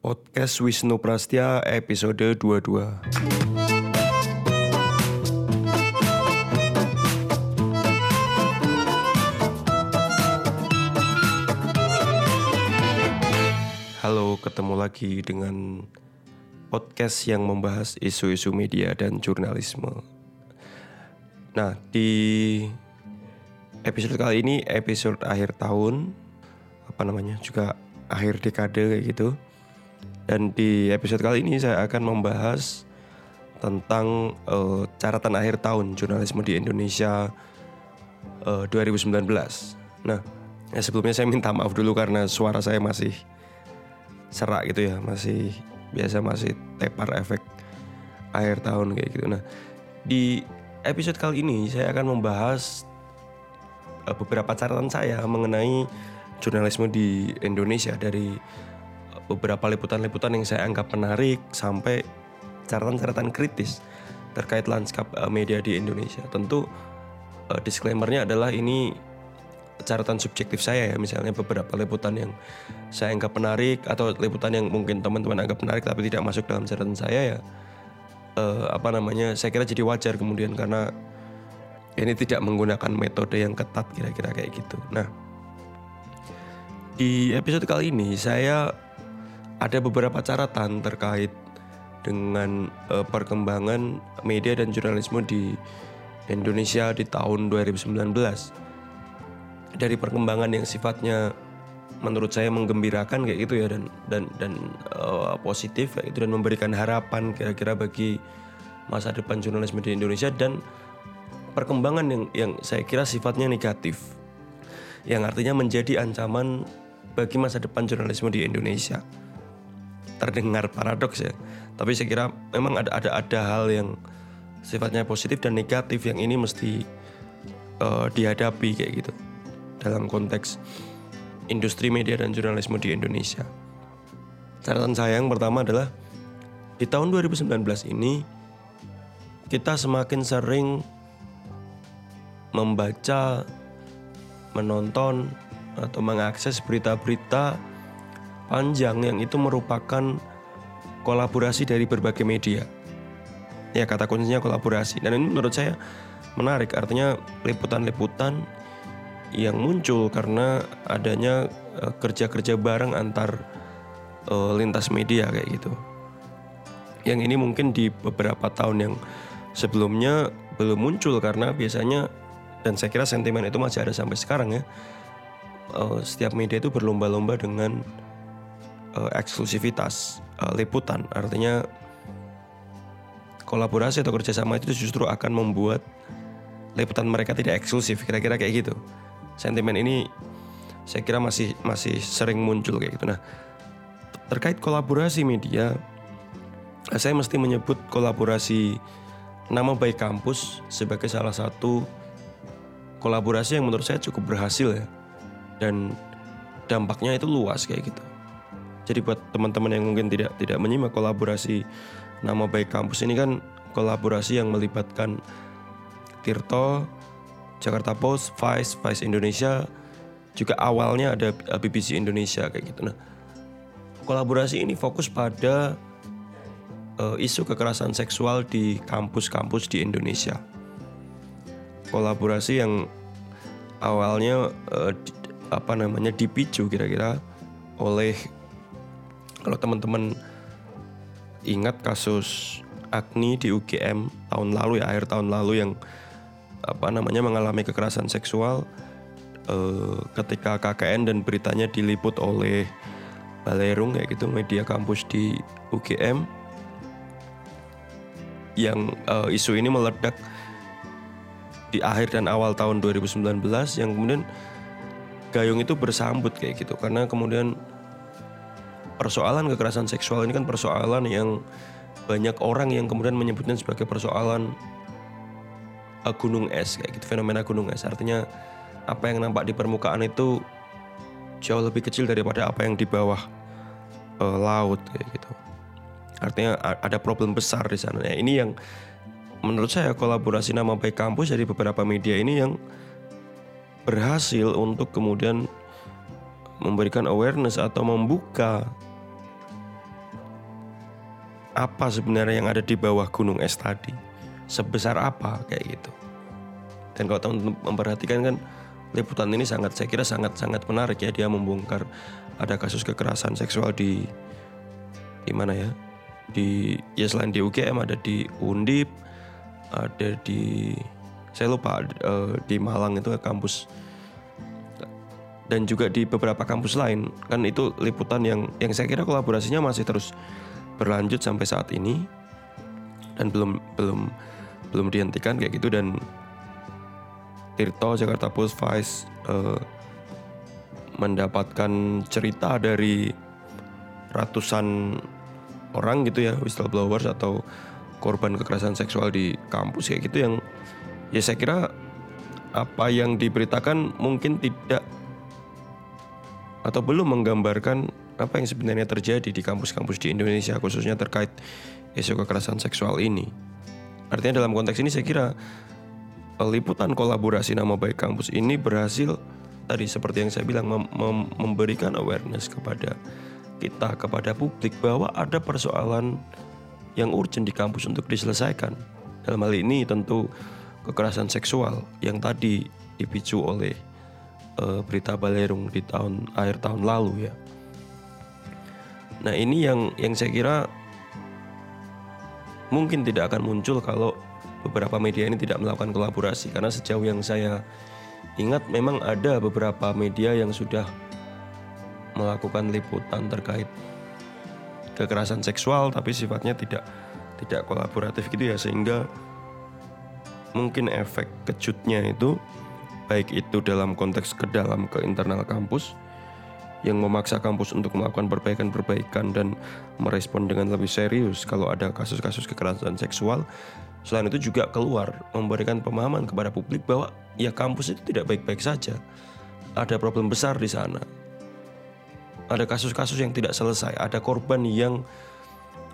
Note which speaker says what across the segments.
Speaker 1: Podcast Wisnu Prastia episode 22 Halo, ketemu lagi dengan podcast yang membahas isu-isu media dan jurnalisme. Nah, di episode kali ini episode akhir tahun apa namanya juga akhir dekade kayak gitu. Dan di episode kali ini saya akan membahas tentang uh, catatan akhir tahun jurnalisme di Indonesia uh, 2019. Nah, ya sebelumnya saya minta maaf dulu karena suara saya masih serak gitu ya, masih biasa masih tepar efek akhir tahun kayak gitu. Nah, di episode kali ini saya akan membahas uh, beberapa catatan saya mengenai jurnalisme di Indonesia dari uh, beberapa liputan-liputan yang saya anggap menarik sampai catatan-catatan kritis terkait lanskap uh, media di Indonesia. Tentu disclaimernya adalah ini catatan subjektif saya ya misalnya beberapa liputan yang saya anggap menarik atau liputan yang mungkin teman-teman anggap menarik tapi tidak masuk dalam catatan saya ya uh, apa namanya saya kira jadi wajar kemudian karena ini tidak menggunakan metode yang ketat kira-kira kayak gitu. Nah di episode kali ini saya ada beberapa catatan terkait dengan uh, perkembangan media dan jurnalisme di Indonesia di tahun 2019 dari perkembangan yang sifatnya menurut saya menggembirakan kayak gitu ya dan dan dan uh, positif kayak gitu dan memberikan harapan kira-kira bagi masa depan jurnalisme di Indonesia dan perkembangan yang yang saya kira sifatnya negatif yang artinya menjadi ancaman bagi masa depan jurnalisme di Indonesia. Terdengar paradoks ya tapi saya kira memang ada ada ada hal yang sifatnya positif dan negatif yang ini mesti uh, dihadapi kayak gitu dalam konteks industri media dan jurnalisme di Indonesia. Catatan saya yang pertama adalah di tahun 2019 ini kita semakin sering membaca, menonton atau mengakses berita-berita panjang yang itu merupakan kolaborasi dari berbagai media. Ya kata kuncinya kolaborasi dan ini menurut saya menarik artinya liputan-liputan yang muncul karena adanya uh, kerja-kerja bareng antar uh, lintas media kayak gitu. Yang ini mungkin di beberapa tahun yang sebelumnya belum muncul karena biasanya dan saya kira sentimen itu masih ada sampai sekarang ya. Uh, setiap media itu berlomba-lomba dengan eksklusivitas liputan, artinya kolaborasi atau kerjasama itu justru akan membuat liputan mereka tidak eksklusif, kira-kira kayak gitu sentimen ini saya kira masih masih sering muncul kayak gitu. Nah, terkait kolaborasi media, saya mesti menyebut kolaborasi nama baik kampus sebagai salah satu kolaborasi yang menurut saya cukup berhasil ya. Dan dampaknya itu luas kayak gitu. Jadi buat teman-teman yang mungkin tidak tidak menyimak kolaborasi nama baik kampus ini kan kolaborasi yang melibatkan Tirto, Jakarta Post, Vice, Vice Indonesia, juga awalnya ada BBC Indonesia kayak gitu. Nah, kolaborasi ini fokus pada uh, isu kekerasan seksual di kampus-kampus di Indonesia. Kolaborasi yang awalnya uh, di, apa namanya dipicu kira-kira oleh kalau teman-teman ingat kasus Agni di UGM tahun lalu ya akhir tahun lalu yang apa namanya mengalami kekerasan seksual uh, ketika KKN dan beritanya diliput oleh Balerung kayak gitu media kampus di UGM yang uh, isu ini meledak di akhir dan awal tahun 2019 yang kemudian Gayung itu bersambut kayak gitu. Karena kemudian persoalan kekerasan seksual ini kan persoalan yang banyak orang yang kemudian menyebutnya sebagai persoalan uh, gunung es kayak gitu fenomena gunung es. Artinya apa yang nampak di permukaan itu jauh lebih kecil daripada apa yang di bawah uh, laut kayak gitu. Artinya ada problem besar di sana. Ya ini yang menurut saya kolaborasi nama baik kampus dari beberapa media ini yang berhasil untuk kemudian memberikan awareness atau membuka apa sebenarnya yang ada di bawah gunung es tadi sebesar apa kayak gitu. Dan kalau teman-teman memperhatikan kan liputan ini sangat saya kira sangat sangat menarik ya dia membongkar ada kasus kekerasan seksual di di mana ya? Di ya selain di UGM ada di Undip ada di saya lupa uh, di Malang itu kampus. Dan juga di beberapa kampus lain. Kan itu liputan yang yang saya kira kolaborasinya masih terus berlanjut sampai saat ini. Dan belum belum belum dihentikan kayak gitu dan Tirto Jakarta Post Vice uh, mendapatkan cerita dari ratusan orang gitu ya whistleblowers atau korban kekerasan seksual di kampus kayak gitu yang ya saya kira apa yang diberitakan mungkin tidak atau belum menggambarkan apa yang sebenarnya terjadi di kampus-kampus di Indonesia khususnya terkait isu kekerasan seksual ini. Artinya dalam konteks ini saya kira eh, liputan kolaborasi nama baik kampus ini berhasil tadi seperti yang saya bilang mem mem memberikan awareness kepada kita kepada publik bahwa ada persoalan yang urgent di kampus untuk diselesaikan. Dalam hal ini tentu kekerasan seksual yang tadi dipicu oleh uh, berita Balerung di tahun akhir tahun lalu ya. Nah ini yang yang saya kira mungkin tidak akan muncul kalau beberapa media ini tidak melakukan kolaborasi. Karena sejauh yang saya ingat memang ada beberapa media yang sudah melakukan liputan terkait kekerasan seksual tapi sifatnya tidak tidak kolaboratif gitu ya. Sehingga mungkin efek kejutnya itu baik itu dalam konteks ke dalam ke internal kampus yang memaksa kampus untuk melakukan perbaikan-perbaikan dan merespon dengan lebih serius kalau ada kasus-kasus kekerasan seksual. Selain itu juga keluar memberikan pemahaman kepada publik bahwa ya kampus itu tidak baik-baik saja. Ada problem besar di sana. Ada kasus-kasus yang tidak selesai, ada korban yang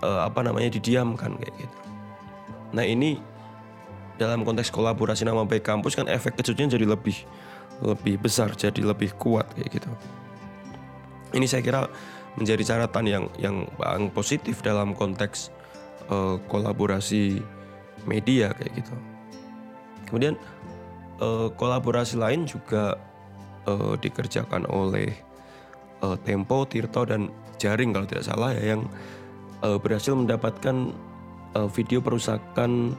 Speaker 1: uh, apa namanya didiamkan kayak gitu. Nah, ini dalam konteks kolaborasi nama baik kampus kan efek kejutnya jadi lebih lebih besar jadi lebih kuat kayak gitu ini saya kira menjadi catatan yang yang positif dalam konteks uh, kolaborasi media kayak gitu. Kemudian uh, kolaborasi lain juga uh, dikerjakan oleh uh, Tempo Tirto dan Jaring kalau tidak salah ya yang uh, berhasil mendapatkan uh, video perusakan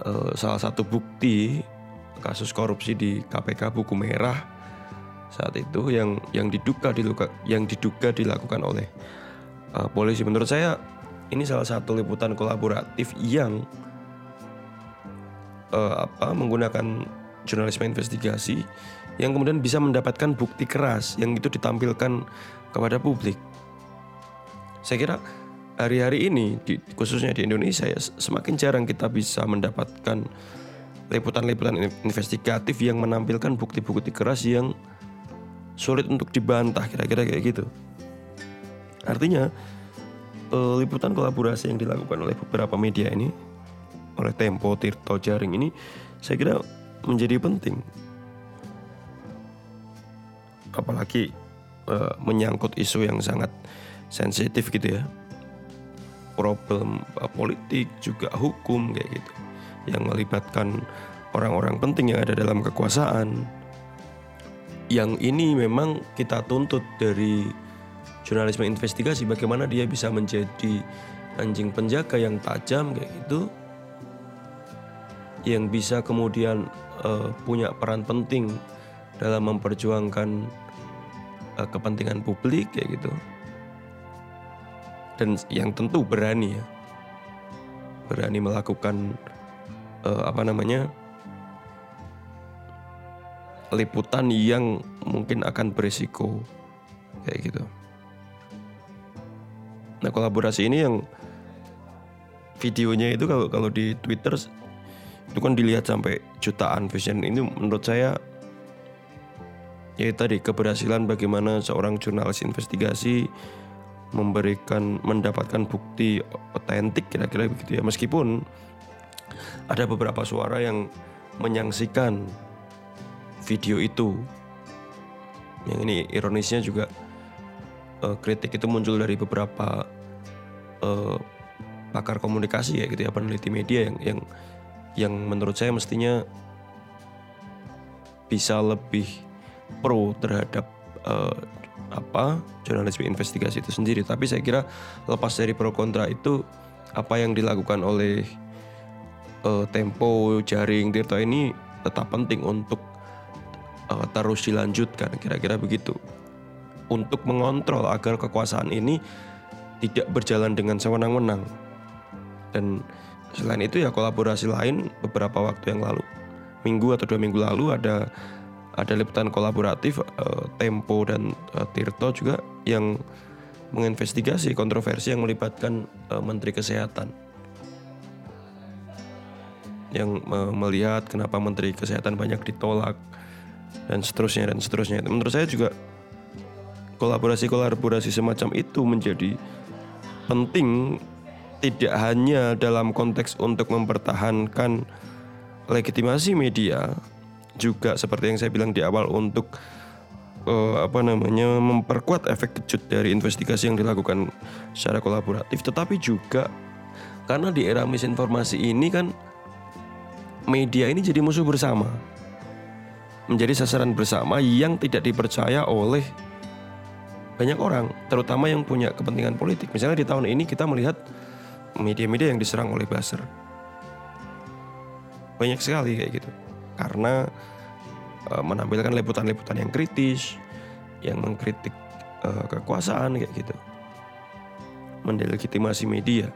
Speaker 1: uh, salah satu bukti kasus korupsi di KPK buku merah saat itu yang yang diduga diluka, yang diduga dilakukan oleh uh, polisi menurut saya ini salah satu liputan kolaboratif yang uh, apa menggunakan jurnalisme investigasi yang kemudian bisa mendapatkan bukti keras yang itu ditampilkan kepada publik. Saya kira hari-hari ini di, khususnya di Indonesia ya semakin jarang kita bisa mendapatkan liputan-liputan investigatif yang menampilkan bukti-bukti keras yang sulit untuk dibantah kira-kira kayak gitu. Artinya eh, liputan kolaborasi yang dilakukan oleh beberapa media ini oleh Tempo, Tirto, Jaring ini saya kira menjadi penting. Apalagi uh, menyangkut isu yang sangat sensitif gitu ya problem uh, politik juga hukum kayak gitu yang melibatkan orang-orang penting yang ada dalam kekuasaan yang ini memang kita tuntut dari jurnalisme investigasi bagaimana dia bisa menjadi anjing penjaga yang tajam kayak gitu yang bisa kemudian uh, punya peran penting dalam memperjuangkan uh, kepentingan publik kayak gitu. Dan yang tentu berani ya berani melakukan uh, apa namanya liputan yang mungkin akan berisiko. Kayak gitu. Nah kolaborasi ini yang videonya itu kalau kalau di Twitter itu kan dilihat sampai jutaan vision. Ini menurut saya ya tadi keberhasilan bagaimana seorang jurnalis investigasi memberikan mendapatkan bukti otentik kira-kira begitu ya. Meskipun ada beberapa suara yang menyangsikan video itu. Yang ini ironisnya juga uh, kritik itu muncul dari beberapa uh, pakar komunikasi ya gitu ya peneliti media yang yang yang menurut saya mestinya bisa lebih pro terhadap uh, apa jurnalisme investigasi itu sendiri. Tapi saya kira lepas dari pro kontra itu apa yang dilakukan oleh uh, Tempo, Jaring, Tirta ini tetap penting untuk uh, terus dilanjutkan. Kira-kira begitu. Untuk mengontrol agar kekuasaan ini tidak berjalan dengan sewenang-wenang. Dan selain itu ya kolaborasi lain beberapa waktu yang lalu, minggu atau dua minggu lalu ada ada liputan kolaboratif uh, Tempo dan uh, Tirto juga yang menginvestigasi kontroversi yang melibatkan uh, Menteri Kesehatan yang melihat kenapa Menteri Kesehatan banyak ditolak dan seterusnya dan seterusnya. Menurut saya juga kolaborasi-kolaborasi semacam itu menjadi penting tidak hanya dalam konteks untuk mempertahankan legitimasi media juga seperti yang saya bilang di awal untuk uh, apa namanya memperkuat efek kejut dari investigasi yang dilakukan secara kolaboratif tetapi juga karena di era misinformasi ini kan media ini jadi musuh bersama menjadi sasaran bersama yang tidak dipercaya oleh banyak orang terutama yang punya kepentingan politik. Misalnya di tahun ini kita melihat media-media yang diserang oleh buzzer. Banyak sekali kayak gitu. Karena uh, menampilkan liputan-liputan yang kritis, yang mengkritik uh, kekuasaan kayak gitu, mendelegitimasi media.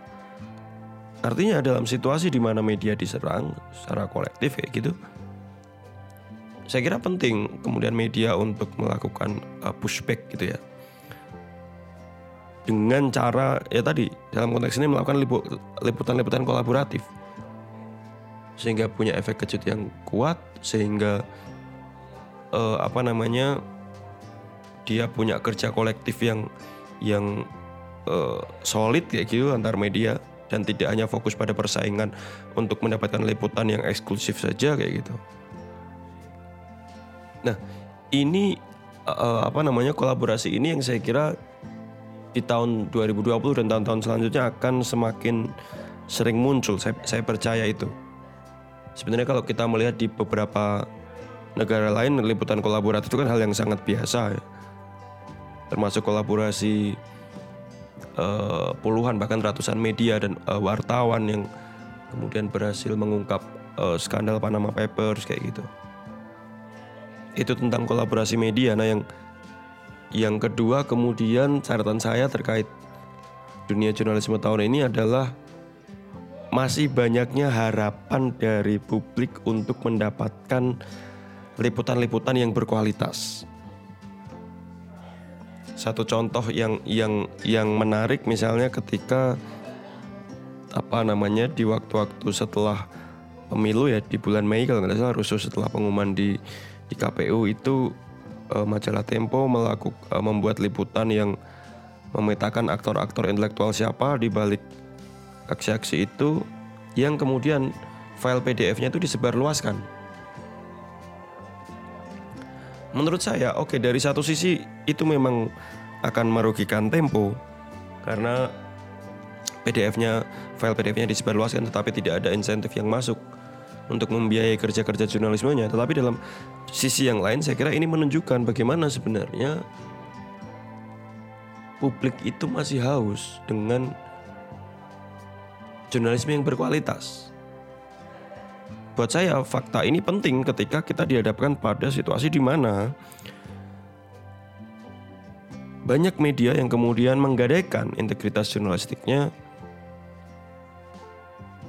Speaker 1: Artinya dalam situasi di mana media diserang secara kolektif kayak gitu, saya kira penting kemudian media untuk melakukan uh, pushback gitu ya. Dengan cara ya tadi dalam konteks ini melakukan liputan-liputan kolaboratif sehingga punya efek kejut yang kuat sehingga uh, apa namanya dia punya kerja kolektif yang yang uh, solid kayak gitu antar media dan tidak hanya fokus pada persaingan untuk mendapatkan liputan yang eksklusif saja kayak gitu. Nah, ini uh, apa namanya kolaborasi ini yang saya kira di tahun 2020 dan tahun-tahun selanjutnya akan semakin sering muncul. Saya, saya percaya itu. Sebenarnya kalau kita melihat di beberapa negara lain liputan kolaboratif itu kan hal yang sangat biasa ya. Termasuk kolaborasi uh, puluhan bahkan ratusan media dan uh, wartawan yang kemudian berhasil mengungkap uh, skandal Panama Papers kayak gitu. Itu tentang kolaborasi media. Nah, yang yang kedua kemudian catatan saya terkait dunia jurnalisme tahun ini adalah masih banyaknya harapan dari publik untuk mendapatkan liputan-liputan yang berkualitas. Satu contoh yang yang yang menarik misalnya ketika apa namanya di waktu-waktu setelah pemilu ya di bulan Mei kalau nggak salah rusuh setelah pengumuman di di KPU itu uh, majalah Tempo melakukan uh, membuat liputan yang memetakan aktor-aktor intelektual siapa di balik aksi-aksi itu yang kemudian file PDF-nya itu disebarluaskan. Menurut saya, oke okay, dari satu sisi itu memang akan merugikan Tempo karena PDF-nya file PDF-nya disebarluaskan tetapi tidak ada insentif yang masuk untuk membiayai kerja-kerja jurnalismenya. Tetapi dalam sisi yang lain saya kira ini menunjukkan bagaimana sebenarnya publik itu masih haus dengan jurnalisme yang berkualitas. Buat saya fakta ini penting ketika kita dihadapkan pada situasi di mana banyak media yang kemudian menggadaikan integritas jurnalistiknya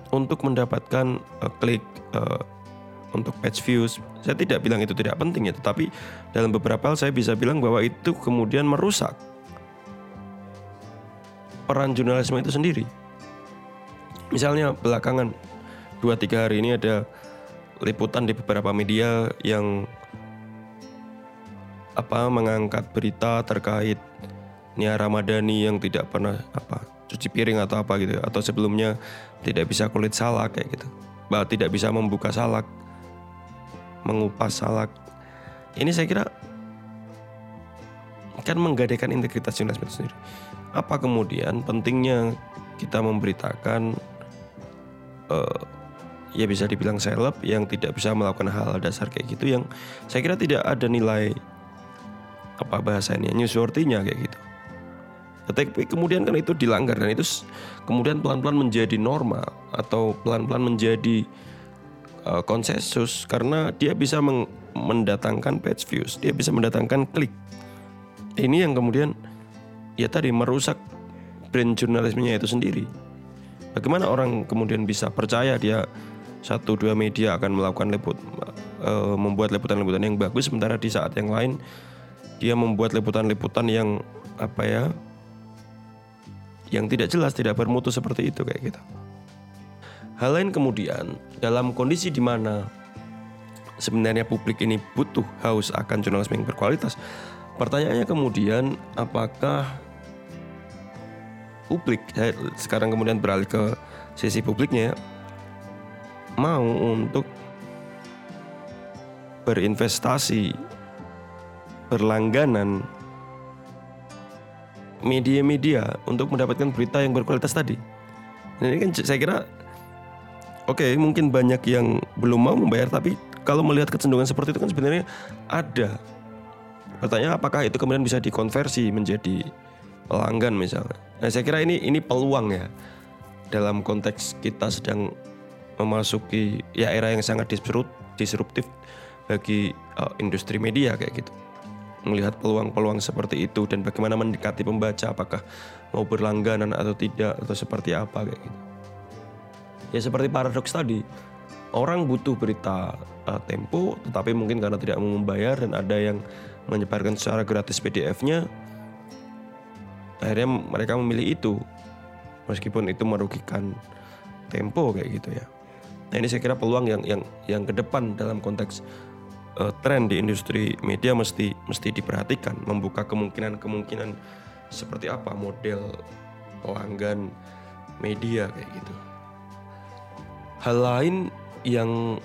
Speaker 1: untuk mendapatkan uh, klik uh, untuk page views. Saya tidak bilang itu tidak penting ya, tetapi dalam beberapa hal saya bisa bilang bahwa itu kemudian merusak peran jurnalisme itu sendiri. Misalnya belakangan 2-3 hari ini ada liputan di beberapa media yang apa mengangkat berita terkait Nia Ramadhani yang tidak pernah apa cuci piring atau apa gitu atau sebelumnya tidak bisa kulit salah kayak gitu. Bahwa tidak bisa membuka salak, mengupas salak. Ini saya kira kan menggadaikan integritas jurnalisme itu sendiri. Apa kemudian pentingnya kita memberitakan uh, ya bisa dibilang seleb yang tidak bisa melakukan hal dasar kayak gitu yang saya kira tidak ada nilai apa bahasanya newsworthy-nya kayak gitu. Tetapi kemudian kan itu dilanggar dan itu kemudian pelan-pelan menjadi norma atau pelan-pelan menjadi uh, konsensus karena dia bisa mendatangkan page views, dia bisa mendatangkan klik. Ini yang kemudian ya tadi merusak brand jurnalismenya itu sendiri. Bagaimana orang kemudian bisa percaya dia satu dua media akan melakukan liput uh, membuat liputan-liputan yang bagus sementara di saat yang lain dia membuat liputan-liputan yang apa ya yang tidak jelas, tidak bermutu seperti itu kayak gitu. Hal lain kemudian dalam kondisi di mana sebenarnya publik ini butuh haus akan jurnalisme yang berkualitas. Pertanyaannya kemudian apakah publik saya sekarang kemudian beralih ke sisi publiknya mau untuk berinvestasi berlangganan media-media untuk mendapatkan berita yang berkualitas tadi. Ini kan saya kira oke okay, mungkin banyak yang belum mau membayar tapi kalau melihat kecenderungan seperti itu kan sebenarnya ada. Pertanyaan apakah itu kemudian bisa dikonversi menjadi pelanggan misalnya. Nah, saya kira ini ini peluang ya dalam konteks kita sedang memasuki ya era yang sangat disruptif bagi uh, industri media kayak gitu melihat peluang-peluang seperti itu dan bagaimana mendekati pembaca apakah mau berlangganan atau tidak atau seperti apa kayak gitu. Ya seperti paradoks tadi, orang butuh berita uh, Tempo tetapi mungkin karena tidak mau membayar dan ada yang menyebarkan secara gratis PDF-nya akhirnya mereka memilih itu meskipun itu merugikan Tempo kayak gitu ya. Nah ini saya kira peluang yang yang yang ke depan dalam konteks uh, tren di industri media mesti mesti diperhatikan, membuka kemungkinan-kemungkinan seperti apa model pelanggan media kayak gitu. Hal lain yang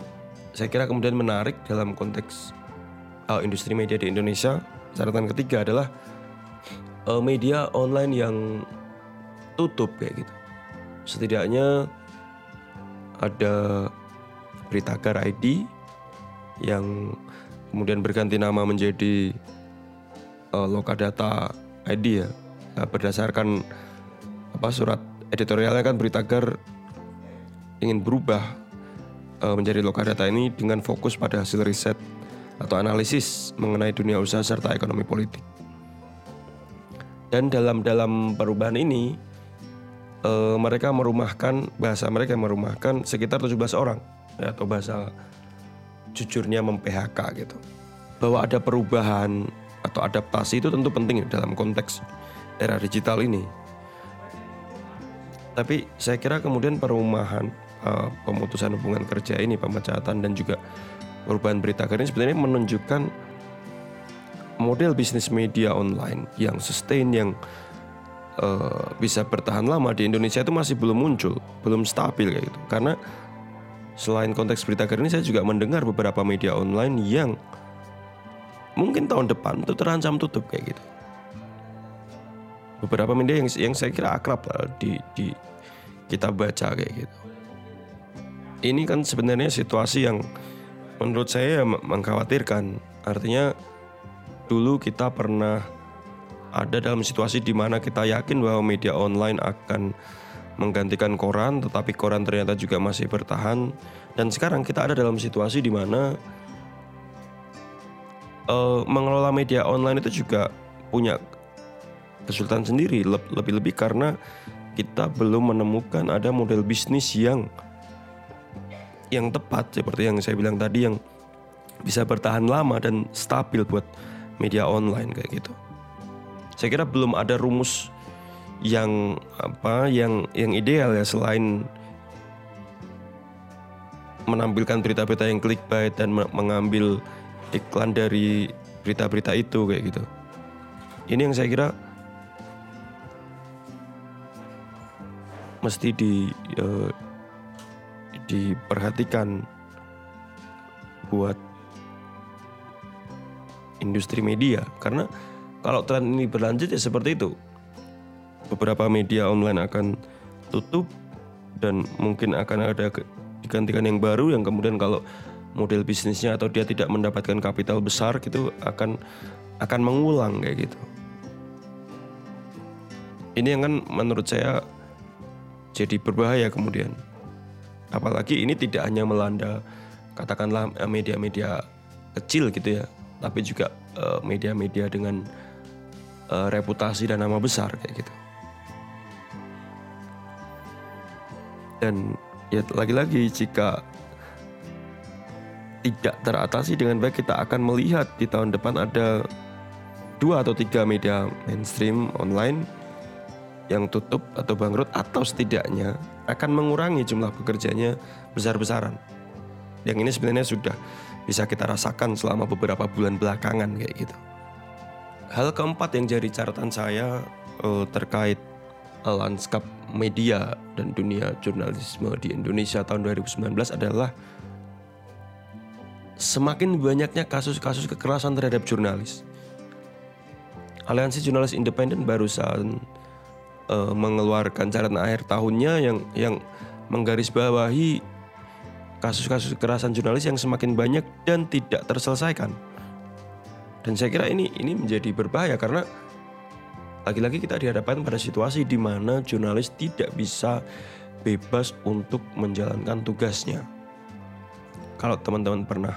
Speaker 1: saya kira kemudian menarik dalam konteks uh, industri media di Indonesia, catatan ketiga adalah uh, media online yang tutup kayak gitu. Setidaknya ada Beritagar ID yang kemudian berganti nama menjadi uh, Lokadata ID ya nah, berdasarkan apa surat editorialnya kan Beritagar ingin berubah uh, menjadi Lokadata ini dengan fokus pada hasil riset atau analisis mengenai dunia usaha serta ekonomi politik. Dan dalam dalam perubahan ini uh, mereka merumahkan bahasa mereka merumahkan sekitar 17 orang ya, atau bahasa jujurnya mem-PHK gitu. Bahwa ada perubahan atau adaptasi itu tentu penting dalam konteks era digital ini. Tapi saya kira kemudian perumahan uh, pemutusan hubungan kerja ini, pemecatan dan juga perubahan berita ini sebenarnya menunjukkan model bisnis media online yang sustain yang uh, bisa bertahan lama di Indonesia itu masih belum muncul, belum stabil kayak gitu. Karena selain konteks berita ini saya juga mendengar beberapa media online yang mungkin tahun depan itu terancam tutup kayak gitu. Beberapa media yang yang saya kira akrab lah di, di kita baca kayak gitu. Ini kan sebenarnya situasi yang menurut saya mengkhawatirkan. Artinya dulu kita pernah ada dalam situasi di mana kita yakin bahwa media online akan menggantikan koran, tetapi koran ternyata juga masih bertahan. Dan sekarang kita ada dalam situasi di mana uh, mengelola media online itu juga punya kesulitan sendiri, lebih-lebih karena kita belum menemukan ada model bisnis yang yang tepat seperti yang saya bilang tadi yang bisa bertahan lama dan stabil buat media online kayak gitu. Saya kira belum ada rumus yang apa yang yang ideal ya selain menampilkan berita-berita yang clickbait dan mengambil iklan dari berita-berita itu kayak gitu. Ini yang saya kira mesti di uh, diperhatikan buat industri media karena kalau tren ini berlanjut ya seperti itu beberapa media online akan tutup dan mungkin akan ada digantikan yang baru yang kemudian kalau model bisnisnya atau dia tidak mendapatkan kapital besar gitu akan akan mengulang kayak gitu. Ini yang kan menurut saya jadi berbahaya kemudian. Apalagi ini tidak hanya melanda katakanlah eh, media-media kecil gitu ya, tapi juga eh, media-media dengan uh, reputasi dan nama besar kayak gitu. Dan ya lagi-lagi jika tidak teratasi dengan baik kita akan melihat di tahun depan ada dua atau tiga media mainstream online yang tutup atau bangkrut atau setidaknya akan mengurangi jumlah pekerjanya besar-besaran. Yang ini sebenarnya sudah bisa kita rasakan selama beberapa bulan belakangan kayak gitu. Hal keempat yang jadi catatan saya uh, terkait lanskap media dan dunia jurnalisme di Indonesia tahun 2019 adalah semakin banyaknya kasus-kasus kekerasan terhadap jurnalis. Aliansi Jurnalis Independen barusan uh, mengeluarkan catatan akhir tahunnya yang yang menggarisbawahi kasus-kasus kekerasan jurnalis yang semakin banyak dan tidak terselesaikan. Dan saya kira ini ini menjadi berbahaya karena lagi-lagi kita dihadapkan pada situasi di mana jurnalis tidak bisa bebas untuk menjalankan tugasnya kalau teman-teman pernah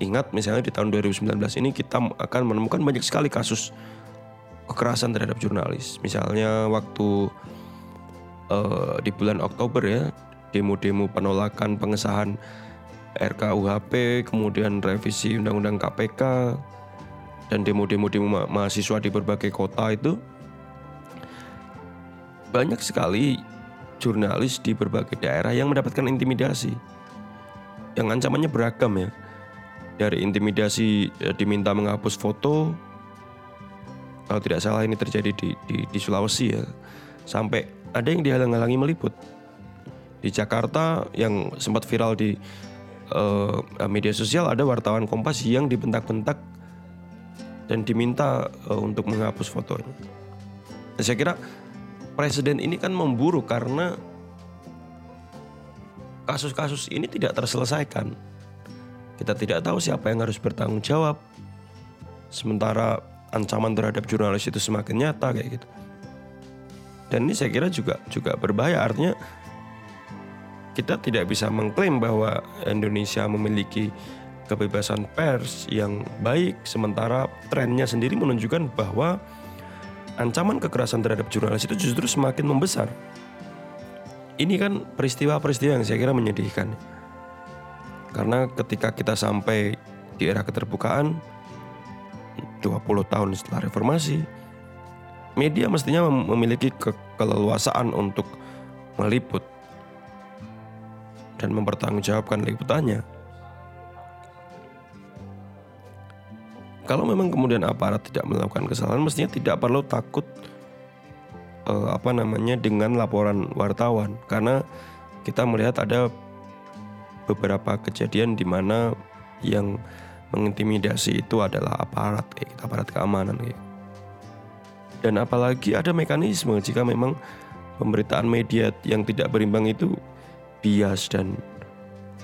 Speaker 1: ingat misalnya di tahun 2019 ini kita akan menemukan banyak sekali kasus kekerasan terhadap jurnalis. Misalnya waktu uh, di bulan Oktober ya, demo-demo penolakan pengesahan RKUHP, kemudian revisi Undang-Undang KPK dan demo-demo demo ma mahasiswa di berbagai kota itu banyak sekali jurnalis di berbagai daerah yang mendapatkan intimidasi yang ancamannya beragam ya. Dari intimidasi ya, diminta menghapus foto, kalau tidak salah ini terjadi di, di, di Sulawesi ya, sampai ada yang dihalang-halangi meliput. Di Jakarta yang sempat viral di uh, media sosial ada wartawan Kompas yang dibentak-bentak dan diminta uh, untuk menghapus fotonya. Saya kira presiden ini kan memburu karena kasus-kasus ini tidak terselesaikan. Kita tidak tahu siapa yang harus bertanggung jawab. Sementara ancaman terhadap jurnalis itu semakin nyata kayak gitu. Dan ini saya kira juga juga berbahaya artinya kita tidak bisa mengklaim bahwa Indonesia memiliki kebebasan pers yang baik sementara trennya sendiri menunjukkan bahwa ancaman kekerasan terhadap jurnalis itu justru semakin membesar ini kan peristiwa-peristiwa yang saya kira menyedihkan. Karena ketika kita sampai di era keterbukaan 20 tahun setelah reformasi, media mestinya memiliki ke keleluasaan untuk meliput dan mempertanggungjawabkan liputannya. Kalau memang kemudian aparat tidak melakukan kesalahan, mestinya tidak perlu takut uh, apa namanya dengan laporan wartawan karena kita melihat ada beberapa kejadian di mana yang mengintimidasi itu adalah aparat kayak gitu, aparat keamanan kayak. Dan apalagi ada mekanisme jika memang pemberitaan media yang tidak berimbang itu bias dan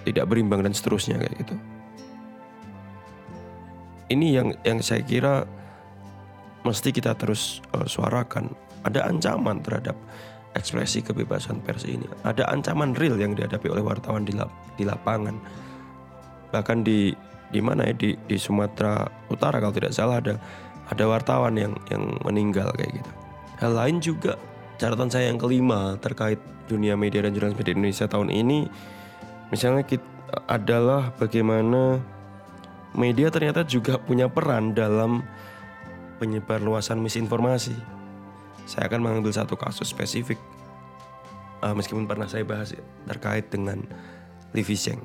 Speaker 1: tidak berimbang dan seterusnya kayak gitu. Ini yang yang saya kira mesti kita terus uh, suarakan ada ancaman terhadap ekspresi kebebasan pers ini. Ada ancaman real yang dihadapi oleh wartawan di, lap, di lapangan. Bahkan di di mana ya di, di Sumatera Utara kalau tidak salah ada ada wartawan yang yang meninggal kayak gitu. Hal lain juga catatan saya yang kelima terkait dunia media dan jurnalisme di Indonesia tahun ini misalnya kita, adalah bagaimana media ternyata juga punya peran dalam penyebar luasan misinformasi. Saya akan mengambil satu kasus spesifik uh, meskipun pernah saya bahas terkait dengan Livi Zheng.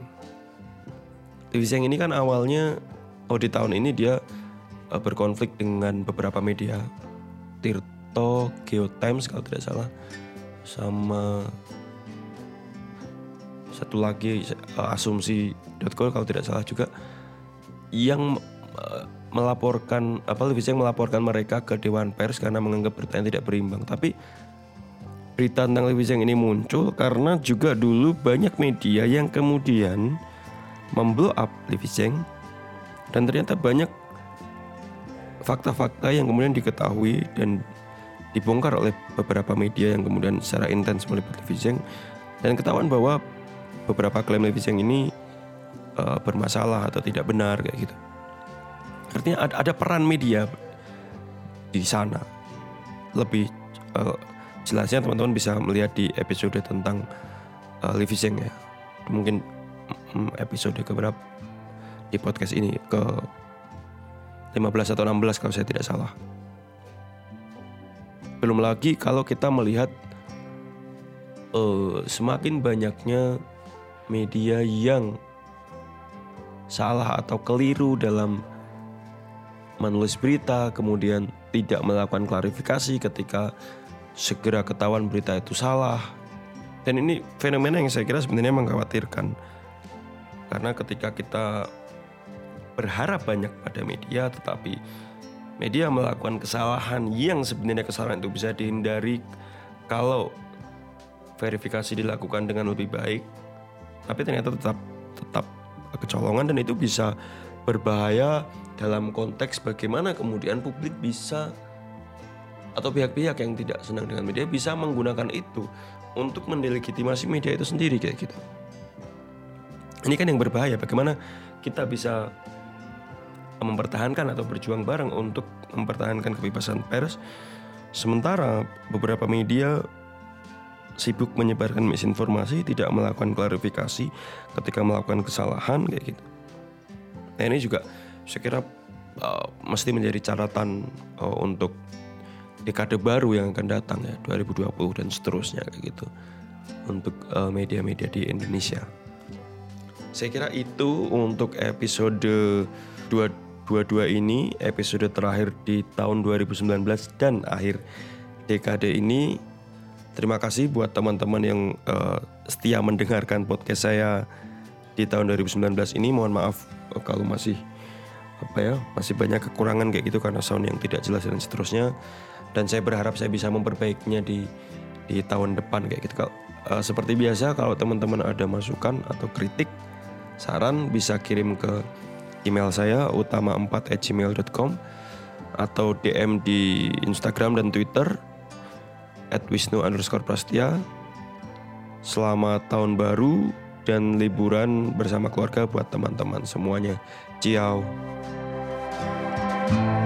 Speaker 1: Livi ini kan awalnya oh di tahun ini dia uh, berkonflik dengan beberapa media. Tirto, Geo Times kalau tidak salah sama satu lagi uh, asumsi.co kalau tidak salah juga yang uh, melaporkan apa lebih yang melaporkan mereka ke dewan pers karena menganggap berita yang tidak berimbang. Tapi berita tentang Levi Zhang ini muncul karena juga dulu banyak media yang kemudian memblow up Zhang dan ternyata banyak fakta-fakta yang kemudian diketahui dan dibongkar oleh beberapa media yang kemudian secara intens meliput Levi Zhang dan ketahuan bahwa beberapa klaim Levi Zhang ini uh, bermasalah atau tidak benar kayak gitu. Artinya ada, ada peran media di sana. Lebih uh, jelasnya teman-teman bisa melihat di episode tentang uh, Livi Zeng ya. Mungkin um, episode keberapa di podcast ini ke 15 atau 16 kalau saya tidak salah. Belum lagi kalau kita melihat uh, semakin banyaknya media yang salah atau keliru dalam menulis berita kemudian tidak melakukan klarifikasi ketika segera ketahuan berita itu salah. Dan ini fenomena yang saya kira sebenarnya mengkhawatirkan. Karena ketika kita berharap banyak pada media tetapi media melakukan kesalahan yang sebenarnya kesalahan itu bisa dihindari kalau verifikasi dilakukan dengan lebih baik tapi ternyata tetap tetap kecolongan dan itu bisa berbahaya dalam konteks bagaimana kemudian publik bisa atau pihak-pihak yang tidak senang dengan media bisa menggunakan itu untuk mendelegitimasi media itu sendiri kayak gitu. Ini kan yang berbahaya. Bagaimana kita bisa mempertahankan atau berjuang bareng untuk mempertahankan kebebasan pers, sementara beberapa media sibuk menyebarkan misinformasi, tidak melakukan klarifikasi ketika melakukan kesalahan kayak gitu. Nah ini juga saya kira uh, mesti menjadi catatan uh, untuk dekade baru yang akan datang ya 2020 dan seterusnya kayak gitu untuk eh, media-media uh, di Indonesia. Saya kira itu untuk episode 222 ini episode terakhir di tahun 2019 dan akhir dekade ini. Terima kasih buat teman-teman yang uh, setia mendengarkan podcast saya di tahun 2019 ini. Mohon maaf kalau masih apa ya masih banyak kekurangan kayak gitu karena sound yang tidak jelas dan seterusnya dan saya berharap saya bisa memperbaikinya di di tahun depan kayak gitu. Uh, seperti biasa kalau teman-teman ada masukan atau kritik, saran bisa kirim ke email saya utama4@gmail.com atau DM di Instagram dan Twitter at Wisnu underscore Prastia. Selamat tahun baru dan liburan bersama keluarga buat teman-teman semuanya. Ciao. thank you